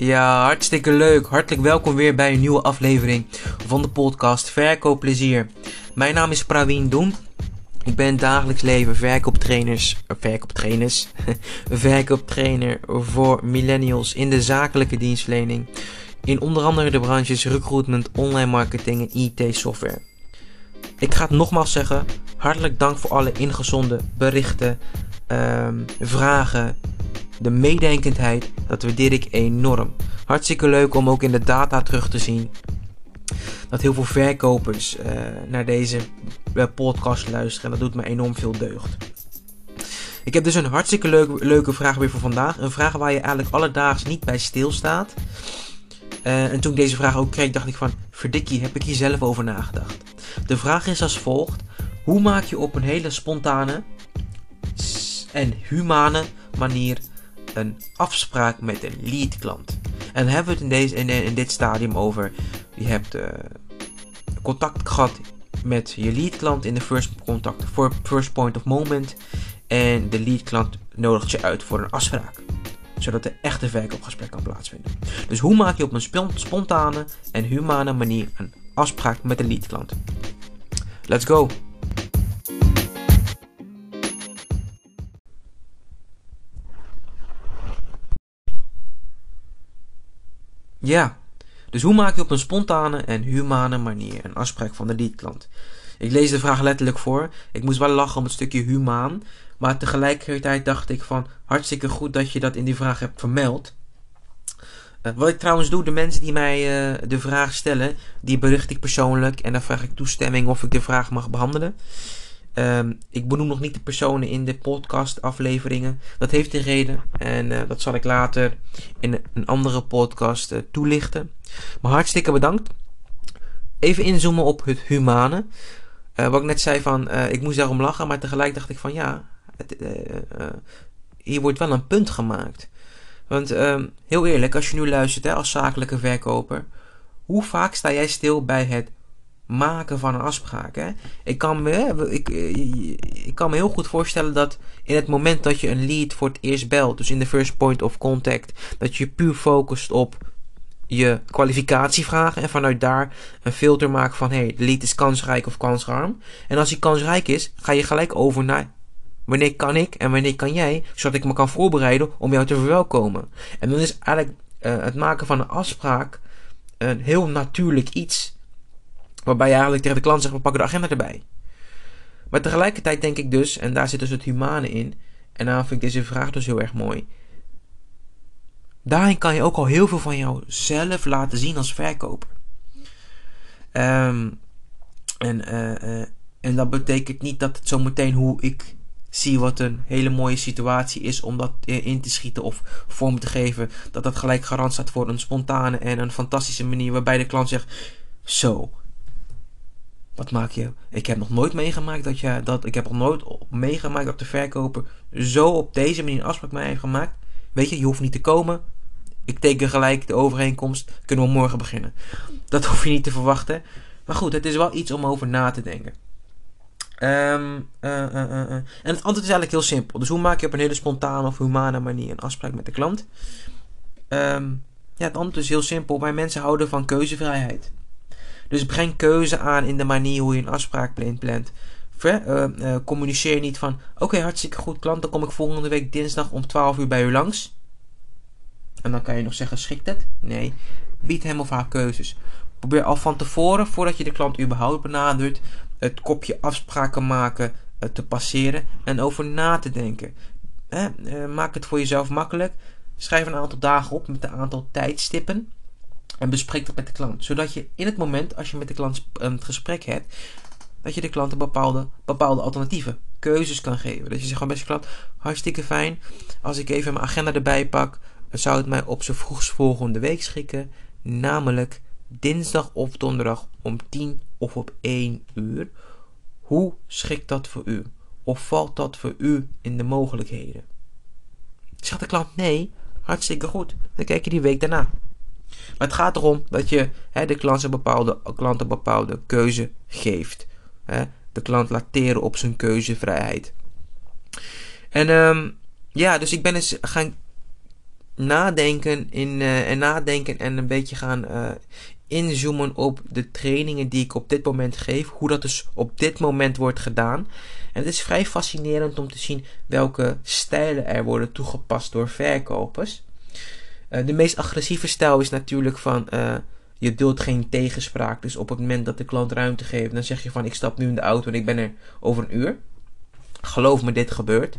Ja, hartstikke leuk. Hartelijk welkom weer bij een nieuwe aflevering van de podcast Verkoopplezier. Mijn naam is Praveen Doen. Ik ben dagelijks leven verkooptrainers, uh, verkooptrainers, verkooptrainer voor millennials in de zakelijke dienstverlening. In onder andere de branches recruitment, online marketing en IT software. Ik ga het nogmaals zeggen, hartelijk dank voor alle ingezonden berichten, ehm, vragen, de meedenkendheid, dat waardeer ik enorm. Hartstikke leuk om ook in de data terug te zien dat heel veel verkopers uh, naar deze uh, podcast luisteren. En dat doet me enorm veel deugd. Ik heb dus een hartstikke leuke, leuke vraag weer voor vandaag. Een vraag waar je eigenlijk alledaags niet bij stilstaat. Uh, en toen ik deze vraag ook kreeg, dacht ik van... Verdikkie, heb ik hier zelf over nagedacht. De vraag is als volgt. Hoe maak je op een hele spontane en humane manier een afspraak met een lead klant. En hebben we het in, deze, in, dit stadium over. Je hebt uh, contact gehad met je lead klant in de first, contact, for first point of moment. En de lead klant nodigt je uit voor een afspraak. Zodat de echte verkoopgesprek kan plaatsvinden. Dus hoe maak je op een spontane en humane manier een afspraak met de lead klant? Let's go! Ja, dus hoe maak je op een spontane en humane manier een afspraak van de leadklant? Ik lees de vraag letterlijk voor. Ik moest wel lachen om het stukje humaan. Maar tegelijkertijd dacht ik van hartstikke goed dat je dat in die vraag hebt vermeld. Uh, wat ik trouwens doe, de mensen die mij uh, de vraag stellen, die bericht ik persoonlijk en dan vraag ik toestemming of ik de vraag mag behandelen. Um, ik benoem nog niet de personen in de podcast afleveringen. Dat heeft een reden en uh, dat zal ik later in een andere podcast uh, toelichten. Maar hartstikke bedankt. Even inzoomen op het humane. Uh, wat ik net zei van, ik moest daarom lachen, maar tegelijk dacht ik van ja, het, hier wordt wel een punt gemaakt. Want ehm, heel eerlijk, als je nu luistert hè, als zakelijke verkoper, hoe vaak sta jij stil bij het maken van een afspraak. Hè? Ik, kan me, ik, ik kan me heel goed voorstellen dat in het moment dat je een lead voor het eerst belt, dus in de first point of contact, dat je puur focust op je kwalificatievragen en vanuit daar een filter maakt van hey, de lead is kansrijk of kansarm. En als die kansrijk is, ga je gelijk over naar wanneer kan ik en wanneer kan jij, zodat ik me kan voorbereiden om jou te verwelkomen. En dan is eigenlijk uh, het maken van een afspraak een heel natuurlijk iets Waarbij je eigenlijk tegen de klant zegt, we pakken de agenda erbij. Maar tegelijkertijd denk ik dus, en daar zit dus het humane in. En daarom vind ik deze vraag dus heel erg mooi. Daarin kan je ook al heel veel van jouzelf laten zien als verkoper. Um, en, uh, uh, en dat betekent niet dat het zometeen hoe ik zie wat een hele mooie situatie is om dat in te schieten of vorm te geven, dat dat gelijk garant staat voor een spontane en een fantastische manier waarbij de klant zegt: Zo, wat maak je? Ik heb nog nooit meegemaakt dat je dat. Ik heb nog nooit meegemaakt dat de verkoper zo op deze manier een afspraak mee heeft gemaakt. Weet je, je hoeft niet te komen. Ik teken gelijk de overeenkomst. Kunnen we morgen beginnen. Dat hoef je niet te verwachten. Maar goed, het is wel iets om over na te denken. Um, uh, uh, en het antwoord is eigenlijk heel simpel. Dus hoe maak je op een hele spontane of humane manier een afspraak met de klant? Um, ja, het antwoord is heel simpel. Wij mensen houden van keuzevrijheid. Dus breng keuze aan in de manier hoe je een afspraak plant. Uh, uh, communiceer niet van: Oké, hartstikke goed, klant, dan kom ik volgende week dinsdag om 12 uur bij u langs. En dan kan je nog zeggen: Schikt het? Nee. Bied hem of haar keuzes. Probeer al van tevoren, voordat je de klant überhaupt benadert, het kopje afspraken maken uh, te passeren en over na te denken. maak het voor jezelf makkelijk. Schrijf een aantal dagen op met een aantal tijdstippen. En bespreek dat met de klant. Zodat je in het moment, als je met de klant een gesprek hebt, dat je de klant een bepaalde, bepaalde alternatieven, keuzes kan geven. Dat je zegt gewoon beste klant, hartstikke fijn. Als ik even mijn agenda erbij pak, zou het mij op z'n vroegst volgende week schikken. Namelijk dinsdag of donderdag om 10 of op 1 uur. Hoe schikt dat voor u? Of valt dat voor u in de mogelijkheden? Zegt de klant nee, hartstikke goed. Dan kijk je die week daarna. Maar het gaat erom dat je hè, de klant een, bepaalde, klant een bepaalde keuze geeft. Hè. De klant laat teren op zijn keuzevrijheid. En um, ja, dus ik ben eens gaan nadenken in, en nadenken en een beetje gaan inzoomen op de trainingen die ik op dit moment geef. Hoe dat dus op dit moment wordt gedaan. En het is vrij fascinerend om te zien welke stijlen er worden toegepast door verkopers. Uh, de meest agressieve stijl is natuurlijk van uh, je duldt geen tegenspraak. Dus op het moment dat de klant ruimte geeft, dan zeg je van ik stap nu in de auto en ik ben er over een uur. Geloof me, dit gebeurt.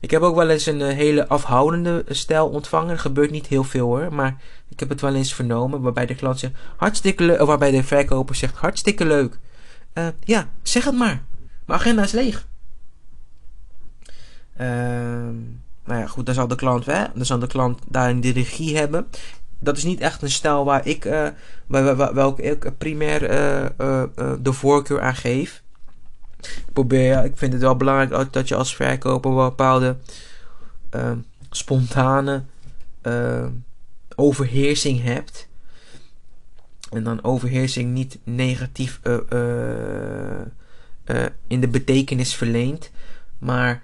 Ik heb ook wel eens een uh, hele afhoudende stijl ontvangen. Er gebeurt niet heel veel hoor, maar ik heb het wel eens vernomen waarbij de klant zegt hartstikke leuk, waarbij de verkoper zegt hartstikke leuk. ja, zeg het maar. Mijn agenda is leeg. Ehm nou ja, goed, dan zal de klant, hè, dan zal de klant daarin de regie hebben. Dat is niet echt een stijl waar ik, uh, waar, welke ik primair uh, uh, de voorkeur aan geef. Ik probeer, ik vind het wel belangrijk dat je als verkoper bepaalde spontane overheersing hebt. En dan overheersing niet negatief in de betekenis verleent, maar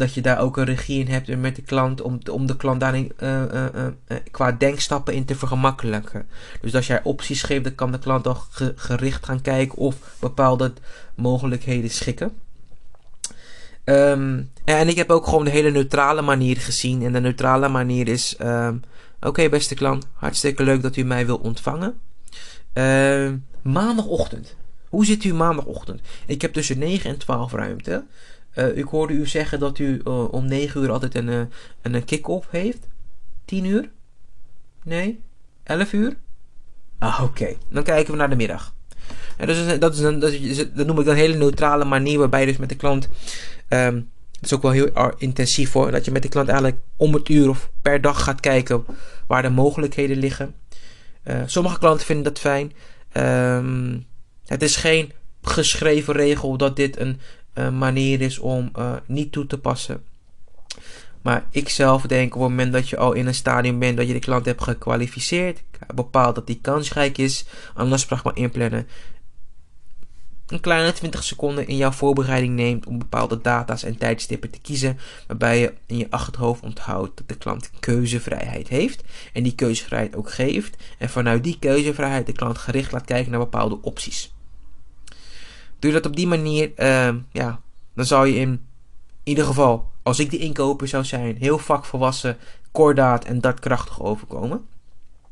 dat je daar ook een regie in hebt met de klant om, om de klant daarin uh, uh, uh, qua denkstappen in te vergemakkelijken. Dus als jij opties geeft, dan kan de klant al gericht gaan kijken of bepaalde mogelijkheden schikken. Um, en ik heb ook gewoon de hele neutrale manier gezien. En de neutrale manier is: um, Oké, beste klant, hartstikke leuk dat u mij wil ontvangen. Uh, maandagochtend. Hoe zit u maandagochtend? Ik heb tussen 9 en 12 ruimte. Uh, ik hoorde u zeggen dat u uh, om 9 uur altijd een, uh, een kick-off heeft. 10 uur? Nee? 11 uur? Ah, oké. Dan kijken we naar de middag. En is, dat, is een, dat, is, dat noem ik een hele neutrale manier waarbij je dus met de klant. Um, is ook wel heel intensief hoor. Dat je met de klant eigenlijk om het uur of per dag gaat kijken waar de mogelijkheden liggen. sommige klanten vinden dat fijn. Um, het is geen geschreven regel dat dit een, manier is om uh, niet toe te passen. Maar ik zelf denk op het moment dat je al in een stadium bent dat je de klant hebt gekwalificeerd, bepaald dat die kansrijk is, een afspraak maar inplannen. Een kleine 20 seconden in jouw voorbereiding neemt om bepaalde data's en tijdstippen te kiezen, waarbij je in je achterhoofd onthoudt dat de klant keuzevrijheid heeft en die keuzevrijheid ook geeft en vanuit die keuzevrijheid de klant gericht laat kijken naar bepaalde opties. Doe dat op die manier, uh, ja, dan zou je in ieder geval, als ik de inkoper zou zijn, heel vakvolwassen, kordaat en dartkrachtig overkomen.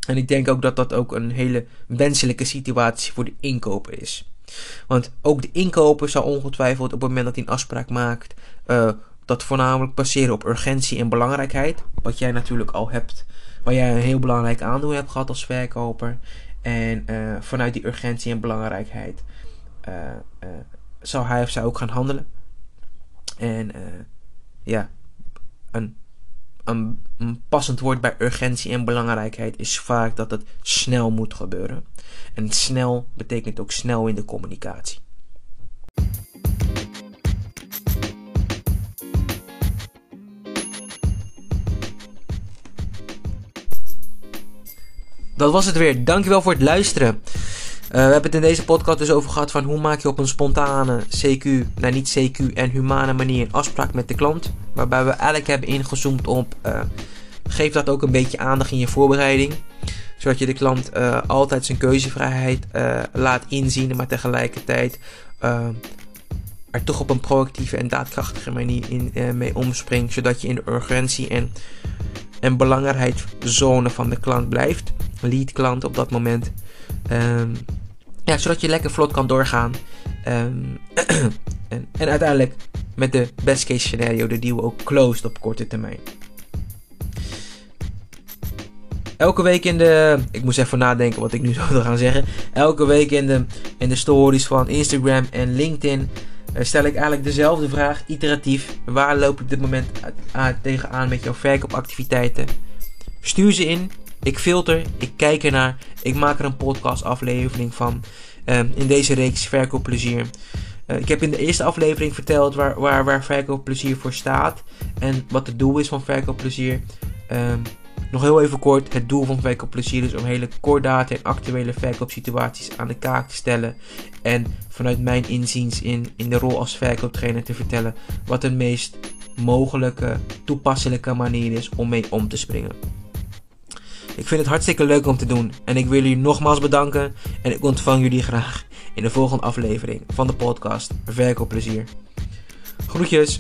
En ik denk ook dat dat ook een hele wenselijke situatie voor de inkoper is. Want ook de inkoper zal ongetwijfeld op het moment dat hij een afspraak maakt, uh, dat voornamelijk baseren op urgentie en belangrijkheid. Wat jij natuurlijk al hebt, waar jij een heel belangrijk aandeel hebt gehad als verkoper. En uh, vanuit die urgentie en belangrijkheid uh, uh, zou hij of zij ook gaan handelen. En uh, ja, een, een, een, passend woord bij urgentie en belangrijkheid is vaak dat het snel moet gebeuren. En snel betekent ook snel in de communicatie. Dat was het weer. Dankjewel voor het luisteren. Uh, we hebben het in deze podcast dus over gehad van hoe maak je op een spontane CQ, nou niet CQ en humane manier een afspraak met de klant. Waarbij we eigenlijk hebben ingezoomd op, uh, geef dat ook een beetje aandacht in je voorbereiding. Zodat je de klant uh, altijd zijn keuzevrijheid laat inzien, maar tegelijkertijd er toch op een proactieve en daadkrachtige manier in, mee omspringt. Zodat je in de urgentie en, en belangrijkheidszone van de klant blijft. Lead klant op dat moment. Ja, zodat je lekker vlot kan doorgaan. Um, en, en, uiteindelijk met de best case scenario de deal ook closed op korte termijn. Elke week in de. Ik moest even nadenken wat ik nu zou gaan zeggen. Elke week in de, in de stories van Instagram en LinkedIn. Uh, stel ik eigenlijk dezelfde vraag, iteratief. Waar loop ik op dit moment tegenaan met jouw verkoopactiviteiten? Stuur ze in ik filter, ik kijk ernaar, ik maak er een podcast aflevering van. Uh, in deze reeks Verkoopplezier. Uh, ik heb in de eerste aflevering verteld waar, waar, waar verkoopplezier voor staat. En wat het doel is van verkoopplezier. Uh, nog heel even kort. Het doel van verkoopplezier is om hele kordate en actuele verkoopsituaties aan de kaak te stellen. En vanuit mijn inziens in, in de rol als verkooptrainer te vertellen wat de meest mogelijke toepasselijke manier is om mee om te springen. Ik vind het hartstikke leuk om te doen en ik wil jullie nogmaals bedanken en ik ontvang jullie graag in de volgende aflevering van de podcast Verkoopplezier. Groetjes!